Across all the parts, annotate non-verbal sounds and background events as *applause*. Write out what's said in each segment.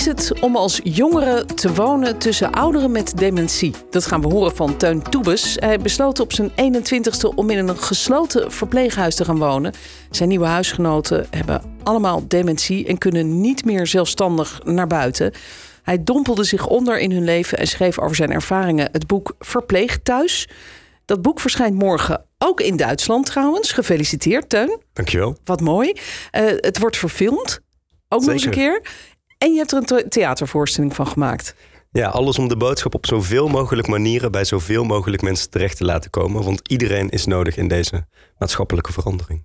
Is het om als jongere te wonen tussen ouderen met dementie? Dat gaan we horen van Teun Toebes. Hij besloot op zijn 21ste om in een gesloten verpleeghuis te gaan wonen. Zijn nieuwe huisgenoten hebben allemaal dementie en kunnen niet meer zelfstandig naar buiten. Hij dompelde zich onder in hun leven en schreef over zijn ervaringen het boek Verpleeg thuis. Dat boek verschijnt morgen ook in Duitsland trouwens. Gefeliciteerd, Teun. Dankjewel. Wat mooi. Uh, het wordt verfilmd. Ook nog eens een keer. En je hebt er een theatervoorstelling van gemaakt. Ja, alles om de boodschap op zoveel mogelijk manieren bij zoveel mogelijk mensen terecht te laten komen. Want iedereen is nodig in deze maatschappelijke verandering.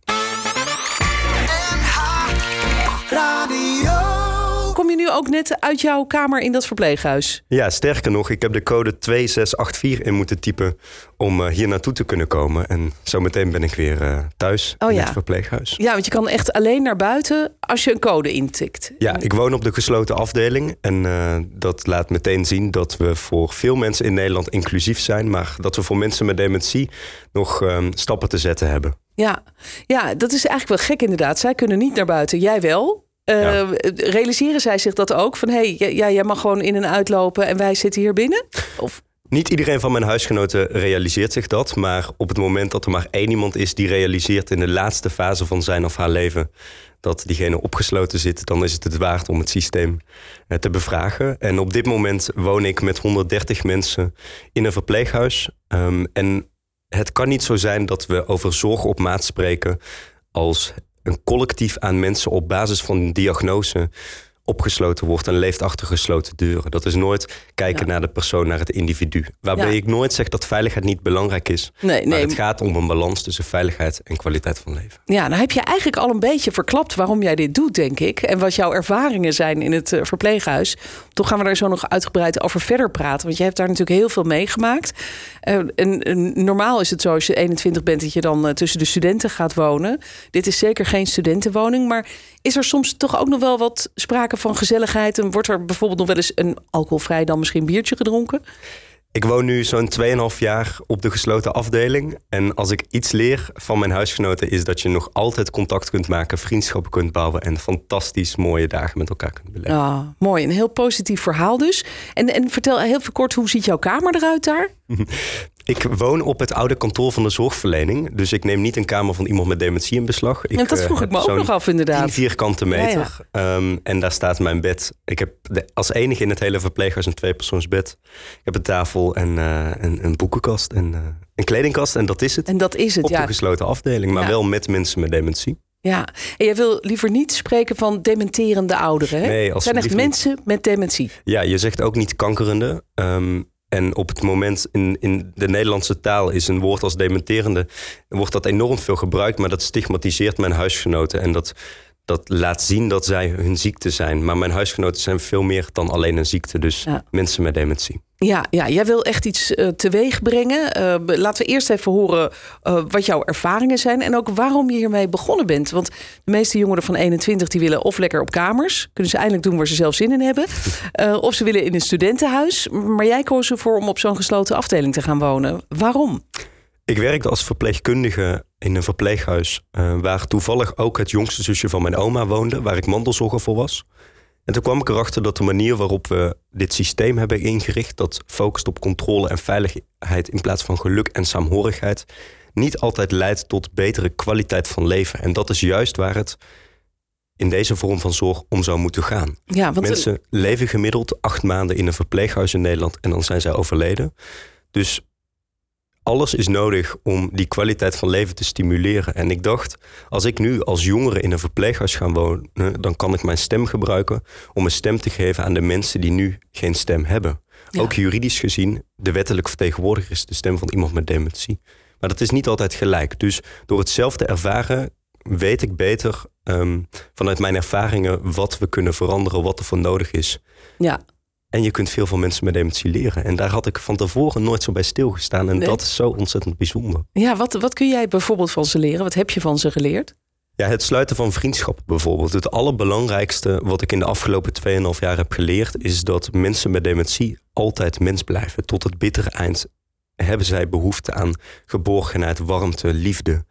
Nu ook net uit jouw kamer in dat verpleeghuis? Ja, sterker nog, ik heb de code 2684 in moeten typen om uh, hier naartoe te kunnen komen. En zometeen ben ik weer uh, thuis oh, in ja. het verpleeghuis. Ja, want je kan echt alleen naar buiten als je een code intikt. Ja, ik woon op de gesloten afdeling. En uh, dat laat meteen zien dat we voor veel mensen in Nederland inclusief zijn. Maar dat we voor mensen met dementie nog stappen te zetten hebben. Ja. ja, dat is eigenlijk wel gek inderdaad. Zij kunnen niet naar buiten, jij wel. Ja. Realiseren zij zich dat ook? Van hé, hey, ja, jij mag gewoon in en uitlopen en wij zitten hier binnen? Of? Niet iedereen van mijn huisgenoten realiseert zich dat. Maar op het moment dat er maar één iemand is die realiseert in de laatste fase van zijn of haar leven dat diegene opgesloten zit, dan is het het waard om het systeem te bevragen. En op dit moment woon ik met 130 mensen in een verpleeghuis. Um, en het kan niet zo zijn dat we over zorg op maat spreken als een collectief aan mensen op basis van een diagnose opgesloten wordt en leeft achter gesloten deuren. Dat is nooit kijken ja. naar de persoon, naar het individu. Waarbij ja. ik nooit zeg dat veiligheid niet belangrijk is. Nee, nee. Maar het gaat om een balans tussen veiligheid en kwaliteit van leven. Ja, nou heb je eigenlijk al een beetje verklapt waarom jij dit doet, denk ik. En wat jouw ervaringen zijn in het uh, verpleeghuis. Toch gaan we daar zo nog uitgebreid over verder praten. Want je hebt daar natuurlijk heel veel meegemaakt. Uh, en, en, normaal is het zo als je 21 bent dat je dan uh, tussen de studenten gaat wonen. Dit is zeker geen studentenwoning. Maar is er soms toch ook nog wel wat sprake van gezelligheid? En wordt er bijvoorbeeld nog wel eens een alcoholvrij dan misschien biertje gedronken? Ik woon nu zo'n 2,5 jaar op de gesloten afdeling. En als ik iets leer van mijn huisgenoten is dat je nog altijd contact kunt maken, vriendschappen kunt bouwen en fantastisch mooie dagen met elkaar kunt beleven. Ja, mooi. Een heel positief verhaal dus. En, en vertel heel kort, hoe ziet jouw kamer eruit daar? *laughs* Ik woon op het oude kantoor van de zorgverlening. Dus ik neem niet een kamer van iemand met dementie in beslag. Ik, dat vroeg ik me ook nog af inderdaad. 10 vierkante meter. Ja, ja. Um, en daar staat mijn bed. Ik heb de, als enige in het hele verpleeghuis een tweepersoonsbed. Ik heb een tafel en uh, een, een, boekenkast en uh, een kledingkast. En dat is het. En dat is het, op ja. de gesloten afdeling. Maar wel met mensen met dementie. Ja, en jij wil liever niet spreken van dementerende ouderen. Hè? Nee, het zijn echt mensen met dementie. Ja, je zegt ook niet kankerende. Um, en op het moment in, in de Nederlandse taal is een woord als dementerende, wordt dat enorm veel gebruikt, maar dat stigmatiseert mijn huisgenoten. En dat, dat laat zien dat zij hun ziekte zijn. Maar mijn huisgenoten zijn veel meer dan alleen een ziekte. Dus ja. mensen met dementie. Ja, ja, jij wil echt iets uh, teweeg brengen. Uh, laten we eerst even horen uh, wat jouw ervaringen zijn. En ook waarom je hiermee begonnen bent. Want de meeste jongeren van 21 die willen of lekker op kamers. Kunnen ze eindelijk doen waar ze zelf zin in hebben. of ze willen in een studentenhuis. Maar jij koos ervoor om op zo'n gesloten afdeling te gaan wonen. Waarom? Ik werkte als verpleegkundige in een verpleeghuis. Waar toevallig ook het jongste zusje van mijn oma woonde. Waar ik mantelzorger voor was. En toen kwam ik erachter dat de manier waarop we dit systeem hebben ingericht. Dat focust op controle en veiligheid in plaats van geluk en saamhorigheid. Niet altijd leidt tot betere kwaliteit van leven. En dat is juist waar het in deze vorm van zorg om zou moeten gaan. Ja, want Mensen leven gemiddeld acht maanden in een verpleeghuis in Nederland en dan zijn zij overleden. Dus alles is nodig om die kwaliteit van leven te stimuleren. En ik dacht, als ik nu als jongere in een verpleeghuis ga wonen, dan kan ik mijn stem gebruiken om een stem te geven aan de mensen die nu geen stem hebben. Ja. Ook juridisch gezien, de wettelijke vertegenwoordiger is de stem van iemand met dementie. Maar dat is niet altijd gelijk. Dus door het zelf te ervaren, weet ik beter um, vanuit mijn ervaringen wat we kunnen veranderen, wat er voor nodig is. Ja. En je kunt veel van mensen met dementie leren. En daar had ik van tevoren nooit zo bij stilgestaan. En Nee. dat is zo ontzettend bijzonder. Ja, wat, wat kun jij bijvoorbeeld van ze leren? Wat heb je van ze geleerd? Ja, het sluiten van vriendschappen bijvoorbeeld. Het allerbelangrijkste wat ik in de afgelopen 2,5 jaar heb geleerd... is dat mensen met dementie altijd mens blijven. Tot het bittere eind hebben zij behoefte aan geborgenheid, warmte, liefde.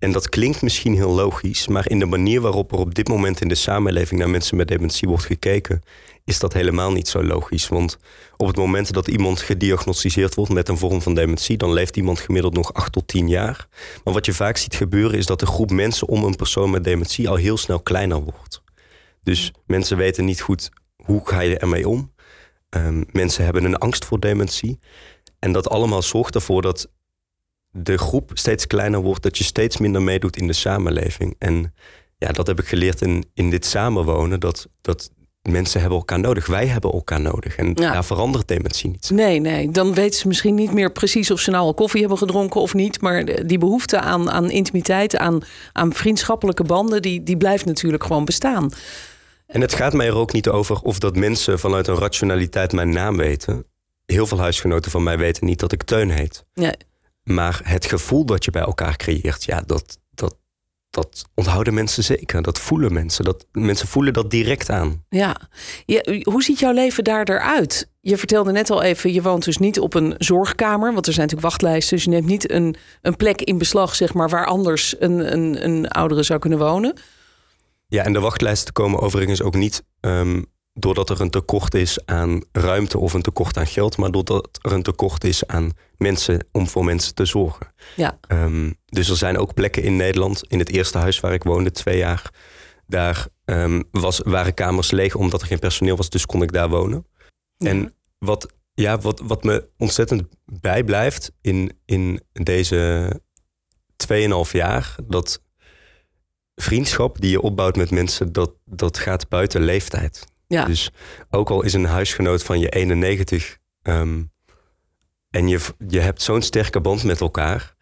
En dat klinkt misschien heel logisch, maar in de manier waarop er op dit moment in de samenleving naar mensen met dementie wordt gekeken, is dat helemaal niet zo logisch. Want op het moment dat iemand gediagnosticeerd wordt met een vorm van dementie, dan leeft iemand gemiddeld nog 8 tot 10 jaar. Maar wat je vaak ziet gebeuren is dat de groep mensen om een persoon met dementie al heel snel kleiner wordt. Dus mensen weten niet goed hoe ga je ermee om. Um, mensen hebben een angst voor dementie. En dat allemaal zorgt ervoor dat de groep steeds kleiner wordt, dat je steeds minder meedoet in de samenleving. En ja, dat heb ik geleerd in, in dit samenwonen, dat, dat mensen hebben elkaar nodig. Wij hebben elkaar nodig. En ja. daar verandert dementie niet. Nee, nee. Dan weten ze misschien niet meer precies of ze nou al koffie hebben gedronken of niet. Maar die behoefte aan, aan intimiteit, aan, aan vriendschappelijke banden, die, die blijft natuurlijk gewoon bestaan. En het gaat mij er ook niet over of dat mensen vanuit een rationaliteit mijn naam weten. Heel veel huisgenoten van mij weten niet dat ik Teun heet. Nee. Maar het gevoel dat je bij elkaar creëert, ja, dat, dat, dat onthouden mensen zeker. Dat voelen mensen. Dat, mensen voelen dat direct aan. Ja. hoe ziet jouw leven daar eruit? Je vertelde net al even, je woont dus niet op een zorgkamer. Want er zijn natuurlijk wachtlijsten. Dus je neemt niet een, een plek in beslag, zeg maar, waar anders een, een, een oudere zou kunnen wonen. Ja, en de wachtlijsten komen overigens ook niet um, doordat er een tekort is aan ruimte of een tekort aan geld, maar doordat er een tekort is aan mensen om voor mensen te zorgen. Ja. Um, dus er zijn ook plekken in Nederland, in het eerste huis waar ik woonde, twee jaar, daar um, was, waren kamers leeg omdat er geen personeel was, dus kon ik daar wonen. Ja. En wat, ja, wat, wat me ontzettend bijblijft in, in deze 2,5 jaar, dat vriendschap die je opbouwt met mensen, dat, dat gaat buiten leeftijd. Dus ook al is een huisgenoot van je 91 um, en je, je hebt zo'n sterke band met elkaar,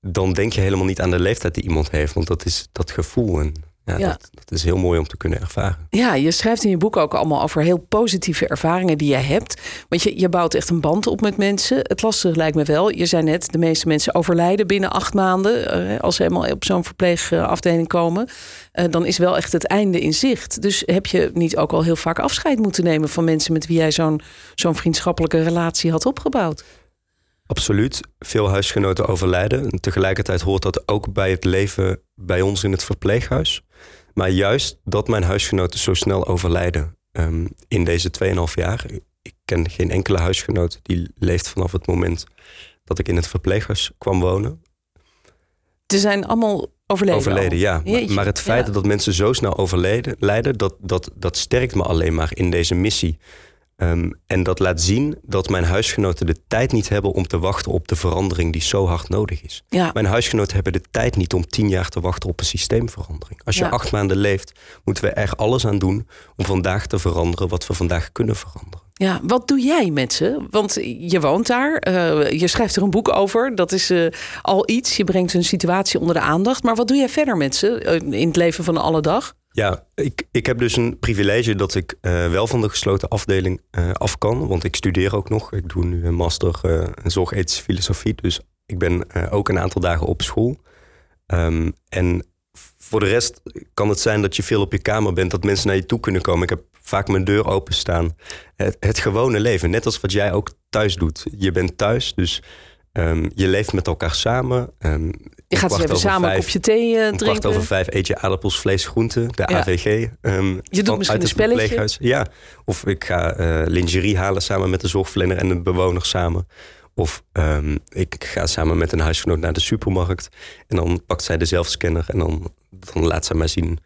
dan denk je helemaal niet aan de leeftijd die iemand heeft, want dat is dat gevoel. En ja, ja. Dat, dat, is heel mooi om te kunnen ervaren. Ja, je schrijft in je boek ook allemaal over heel positieve ervaringen die je hebt. Want je, je bouwt echt een band op met mensen. Het lastige lijkt me wel, je zei net, de meeste mensen overlijden binnen acht maanden. Uh, als ze helemaal op zo'n verpleegafdeling komen. Uh, dan is wel echt het einde in zicht. Dus heb je niet ook al heel vaak afscheid moeten nemen van mensen met wie jij zo'n zo'n vriendschappelijke relatie had opgebouwd? Absoluut. Veel huisgenoten overlijden. En tegelijkertijd hoort dat ook bij het leven bij ons in het verpleeghuis. Maar juist dat mijn huisgenoten zo snel overlijden um, in deze 2,5 jaar. Ik ken geen enkele huisgenoot die leeft vanaf het moment dat ik in het verpleeghuis kwam wonen. Ze zijn allemaal overleden. Overleden, ja. Maar, maar, het feit ja. dat mensen zo snel overleden, lijden, dat, dat, dat sterkt me alleen maar in deze missie. Um, en dat laat zien dat mijn huisgenoten de tijd niet hebben om te wachten op de verandering die zo hard nodig is. Ja. Mijn huisgenoten hebben de tijd niet om tien jaar te wachten op een systeemverandering. Als je Ja. acht maanden leeft, moeten we er alles aan doen om vandaag te veranderen wat we vandaag kunnen veranderen. Ja, wat doe jij met ze? Want je woont daar, eh, je schrijft er een boek over. Dat is eh, al iets. Je brengt hun situatie onder de aandacht. Maar wat doe jij verder met ze eh, in het leven van alle dag? Ja, ik, ik heb dus een privilege dat ik eh, wel van de gesloten afdeling eh, af kan. Want ik studeer ook nog. Ik doe nu een master uh, in zorgethische filosofie. Dus ik ben eh, ook een aantal dagen op school. Um, en voor de rest kan het zijn dat je veel op je kamer bent, dat mensen naar je toe kunnen komen. Ik heb vaak mijn deur openstaan. Het, het gewone leven, net als wat jij ook thuis doet. Je bent thuis, dus um, je leeft met elkaar samen. Um, Je gaat even samen een kopje thee uh, kwart drinken. over vijf eet je aardappels, vlees, groenten, de Ja. AVG. um, Je doet misschien een spelletje. Ja, of ik ga eh, lingerie halen samen met de zorgverlener en de bewoner samen. Of ik ga samen met een huisgenoot naar de supermarkt. En dan pakt zij de zelfscanner en dan, dan laat zij mij zien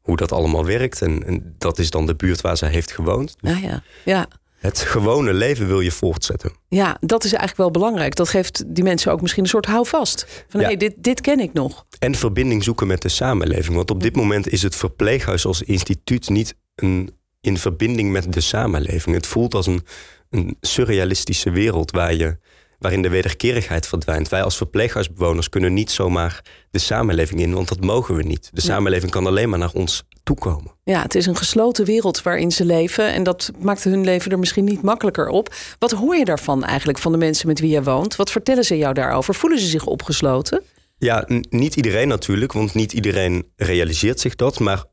hoe dat allemaal werkt. En, en dat is dan de buurt waar zij heeft gewoond. Dus Ja, ja. Ja. Het gewone leven wil je voortzetten. ja, dat is eigenlijk wel belangrijk. Dat geeft die mensen ook misschien een soort houvast. Van Ja. hey, dit, dit ken ik nog. En verbinding zoeken met de samenleving. Want op dit moment is het verpleeghuis als instituut niet een, in verbinding met de samenleving. Het voelt als een, een surrealistische wereld waar je, waarin de wederkerigheid verdwijnt. Wij als verpleeghuisbewoners kunnen niet zomaar de samenleving in, want dat mogen we niet. De samenleving kan alleen maar naar ons toekomen. Ja, het is een gesloten wereld waarin ze leven. En dat maakt hun leven er misschien niet makkelijker op. Wat hoor je daarvan eigenlijk van de mensen met wie je woont? Wat vertellen ze jou daarover? Voelen ze zich opgesloten? Ja, niet iedereen natuurlijk, want niet iedereen realiseert zich dat. Maar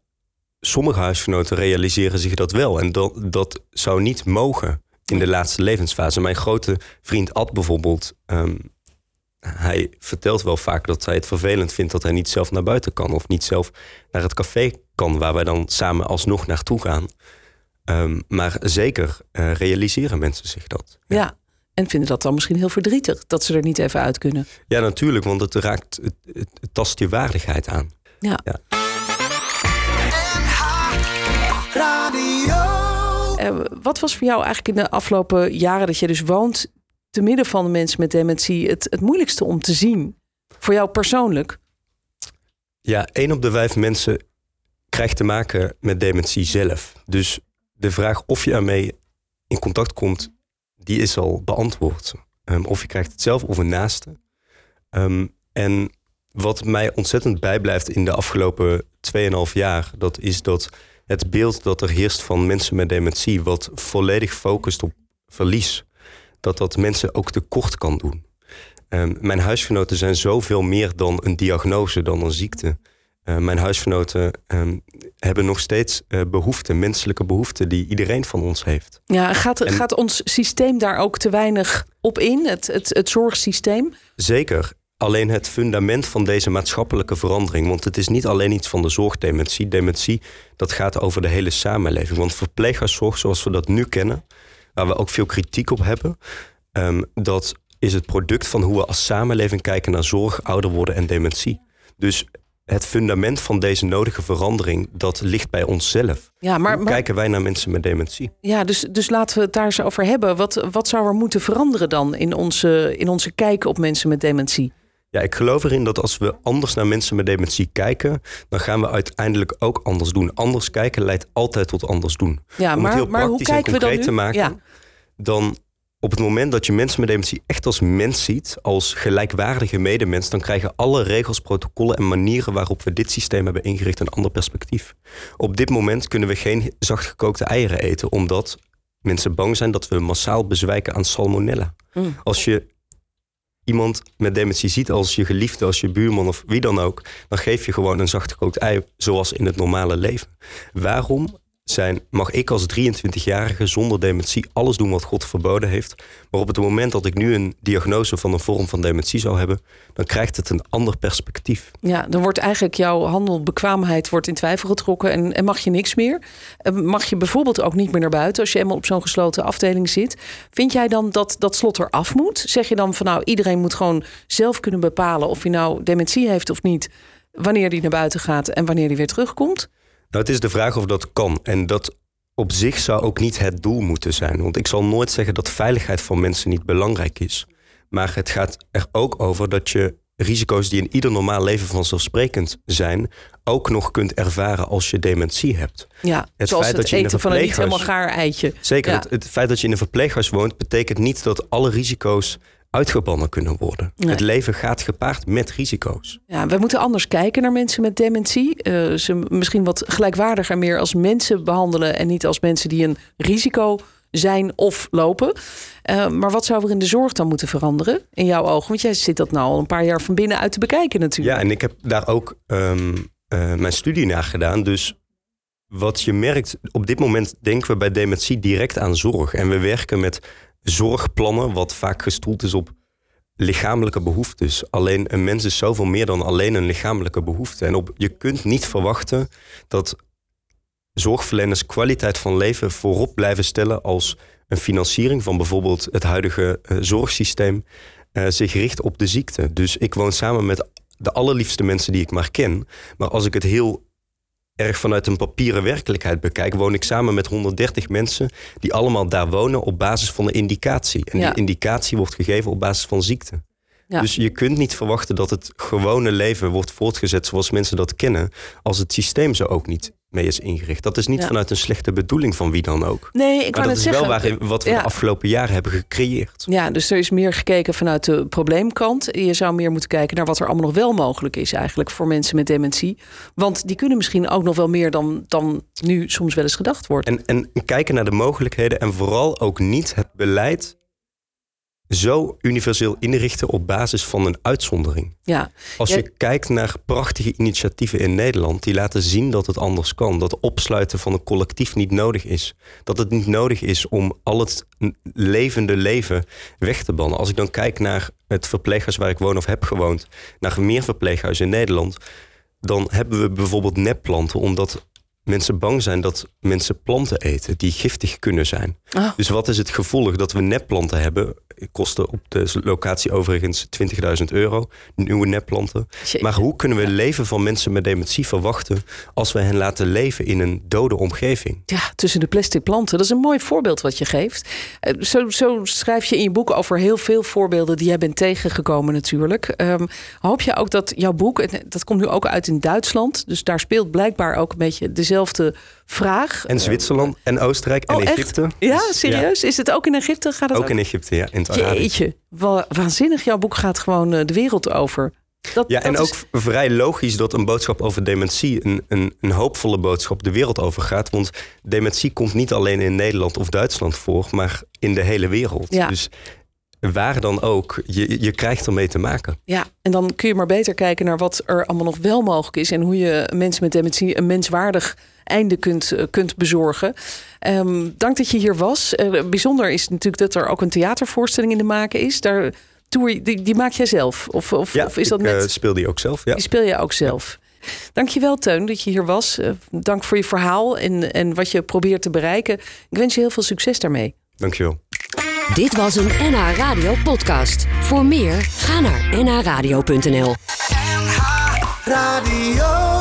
sommige huisgenoten realiseren zich dat wel. En dat, dat zou niet mogen in de laatste levensfase. Mijn grote vriend Ad bijvoorbeeld, ehm, hij vertelt wel vaak dat hij het vervelend vindt dat hij niet zelf naar buiten kan of niet zelf naar het café kan waar wij dan samen alsnog naartoe gaan. Ehm, maar zeker uh, realiseren mensen zich dat. Ja. En vinden dat dan misschien heel verdrietig dat ze er niet even uit kunnen. Ja, natuurlijk, want het raakt, het, het, tast je waardigheid aan. Ja. ja. Uh, wat was voor jou eigenlijk in de afgelopen jaren dat je dus woont te midden van de mensen met dementie het, het moeilijkste om te zien? Voor jou persoonlijk? Ja, één op de vijf mensen krijgt te maken met dementie zelf. Dus de vraag of je ermee in contact komt, die is al beantwoord. Um, of je krijgt het zelf of een naaste. Um, en wat mij ontzettend bijblijft in de afgelopen 2,5 jaar, dat is dat het beeld dat er heerst van mensen met dementie, wat volledig focust op verlies, dat dat mensen ook tekort kan doen. Um, mijn huisgenoten zijn zoveel meer dan een diagnose, dan een ziekte. Uh, mijn huisgenoten um, hebben nog steeds uh, behoeften, menselijke behoeften die iedereen van ons heeft. Ja, gaat, en, gaat ons systeem daar ook te weinig op in, het, het, het zorgsysteem? Zeker. Alleen het fundament van deze maatschappelijke verandering. Want het is niet alleen iets van de zorgdementie. Dementie, dat gaat over de hele samenleving. Want verpleeghuiszorg zoals we dat nu kennen, waar we ook veel kritiek op hebben, um, dat is het product van hoe we als samenleving kijken naar zorg, ouder worden en dementie. Dus het fundament van deze nodige verandering, dat ligt bij onszelf. Ja, maar, Hoe kijken wij naar mensen met dementie? Ja, dus, dus laten we het daar eens over hebben. Wat, wat zou er moeten veranderen dan in onze, in onze kijk op mensen met dementie? Ja, ik geloof erin dat als we anders naar mensen met dementie kijken, dan gaan we uiteindelijk ook anders doen. Anders kijken leidt altijd tot anders doen. Ja, Om maar, het heel maar hoe kijken en concreet we dan te maken, Ja. dan op het moment dat je mensen met dementie echt als mens ziet, als gelijkwaardige medemens, dan krijgen alle regels, protocollen en manieren waarop we dit systeem hebben ingericht een ander perspectief. Op dit moment kunnen we geen zachtgekookte eieren eten, omdat mensen bang zijn dat we massaal bezwijken aan salmonella. Mm. Als je iemand met dementie ziet als je geliefde, als je buurman of wie dan ook, dan geef je gewoon een zachtgekookt ei zoals in het normale leven. Waarom zijn, mag ik als 23-jarige zonder dementie alles doen wat God verboden heeft. Maar op het moment dat ik nu een diagnose van een vorm van dementie zou hebben, dan krijgt het een ander perspectief. Ja, dan wordt eigenlijk jouw handelbekwaamheid wordt in twijfel getrokken en, mag je niks meer. Mag je bijvoorbeeld ook niet meer naar buiten als je eenmaal op zo'n gesloten afdeling zit. Vind jij dan dat dat slot eraf moet? Zeg je dan van nou, iedereen moet gewoon zelf kunnen bepalen of hij nou dementie heeft of niet, wanneer hij naar buiten gaat en wanneer hij weer terugkomt? Nou, het is de vraag of dat kan. En dat op zich zou ook niet het doel moeten zijn. Want ik zal nooit zeggen dat veiligheid van mensen niet belangrijk is. Maar het gaat er ook over dat je risico's die in ieder normaal leven vanzelfsprekend zijn, ook nog kunt ervaren als je dementie hebt. Ja, Het zoals feit het dat je in eten een van een niet helemaal gaar eitje. Zeker, Ja. het, het feit dat je in een verpleeghuis woont, betekent niet dat alle risico's uitgebannen kunnen worden. Nee. Het leven gaat gepaard met risico's. Ja, we moeten anders kijken naar mensen met dementie. Eh, ze misschien wat gelijkwaardiger meer als mensen behandelen en niet als mensen die een risico zijn of lopen. Eh, maar wat zou er in de zorg dan moeten veranderen in jouw ogen? Want jij zit dat nou al een paar jaar van binnenuit te bekijken natuurlijk. Ja, en ik heb daar ook ehm, eh, mijn studie naar gedaan. Dus wat je merkt, op dit moment denken we bij dementie direct aan zorg. En we werken met zorgplannen, wat vaak gestoeld is op lichamelijke behoeftes. Alleen een mens is zoveel meer dan alleen een lichamelijke behoefte. En op, je kunt niet verwachten dat zorgverleners kwaliteit van leven voorop blijven stellen als een financiering van bijvoorbeeld het huidige eh, zorgsysteem eh, zich richt op de ziekte. Dus ik woon samen met de allerliefste mensen die ik maar ken. Maar als ik het heel erg vanuit een papieren werkelijkheid bekijk, woon ik samen met 130 mensen die allemaal daar wonen op basis van een indicatie. En Ja. die indicatie wordt gegeven op basis van ziekte. Ja. Dus je kunt niet verwachten dat het gewone leven wordt voortgezet zoals mensen dat kennen, als het systeem zo ook niet mee is ingericht. Dat is niet Ja. vanuit een slechte bedoeling van wie dan ook. Nee, ik Maar dat net is zeggen. wel waarin, wat we Ja. de afgelopen jaren hebben gecreëerd. Ja, dus er is meer gekeken vanuit de probleemkant. Je zou meer moeten kijken naar wat er allemaal nog wel mogelijk is eigenlijk voor mensen met dementie. Want die kunnen misschien ook nog wel meer dan, dan nu soms wel eens gedacht wordt. En, en kijken naar de mogelijkheden en vooral ook niet het beleid zo universeel inrichten op basis van een uitzondering. Ja. Als je kijkt naar prachtige initiatieven in Nederland, die laten zien dat het anders kan. Dat opsluiten van een collectief niet nodig is. Dat het niet nodig is om al het levende leven weg te bannen. Als ik dan kijk naar het verpleeghuis waar ik woon of heb gewoond, naar meer verpleeghuizen in Nederland, dan hebben we bijvoorbeeld nepplanten, omdat mensen bang zijn dat mensen planten eten die giftig kunnen zijn. Oh. Dus wat is het gevolg dat we nepplanten hebben? Kosten op de locatie overigens 20.000 euro, nieuwe nepplanten. Maar hoe kunnen we leven van mensen met dementie verwachten als we hen laten leven in een dode omgeving? Ja, tussen de plastic planten. Dat is een mooi voorbeeld wat je geeft. Eh, Zo, zo schrijf je in je boek over heel veel voorbeelden die jij bent tegengekomen natuurlijk. Ehm, hoop je ook dat jouw boek, en dat komt nu ook uit in Duitsland, dus daar speelt blijkbaar ook een beetje dezelfde vraag. En Zwitserland en Oostenrijk en Oh, echt? Egypte. Ja, Dus, serieus? Is het ook in Egypte? Gaat het Ook in Egypte, ja. In Jeetje, wa- waanzinnig. Jouw boek gaat gewoon eh, de wereld over. Dat, Ja, en ook vrij logisch dat een boodschap over dementie een, een, een hoopvolle boodschap de wereld over gaat. Want dementie komt niet alleen in Nederland of Duitsland voor, maar in de hele wereld. Ja. Dus waar dan ook, je, je krijgt ermee te maken. Ja, en dan kun je maar beter kijken naar wat er allemaal nog wel mogelijk is. En hoe je mensen met dementie een menswaardig einde kunt, eh, kunt bezorgen. Ehm, dank dat je hier was. Eh, bijzonder is natuurlijk dat er ook een theatervoorstelling in de maken is. Daar, toer, je- die, die maak jij zelf? Of, of, Ja, of is dat ik net... eh, speel die ook zelf. Ja. Die speel je ook zelf. Dankjewel Teun dat je hier was. Dank voor je verhaal en, en wat je probeert te bereiken. Ik wens je heel veel succes daarmee. Dankjewel. Dit was een NH Radio podcast. Voor meer, ga naar nhradio.nl. Radio.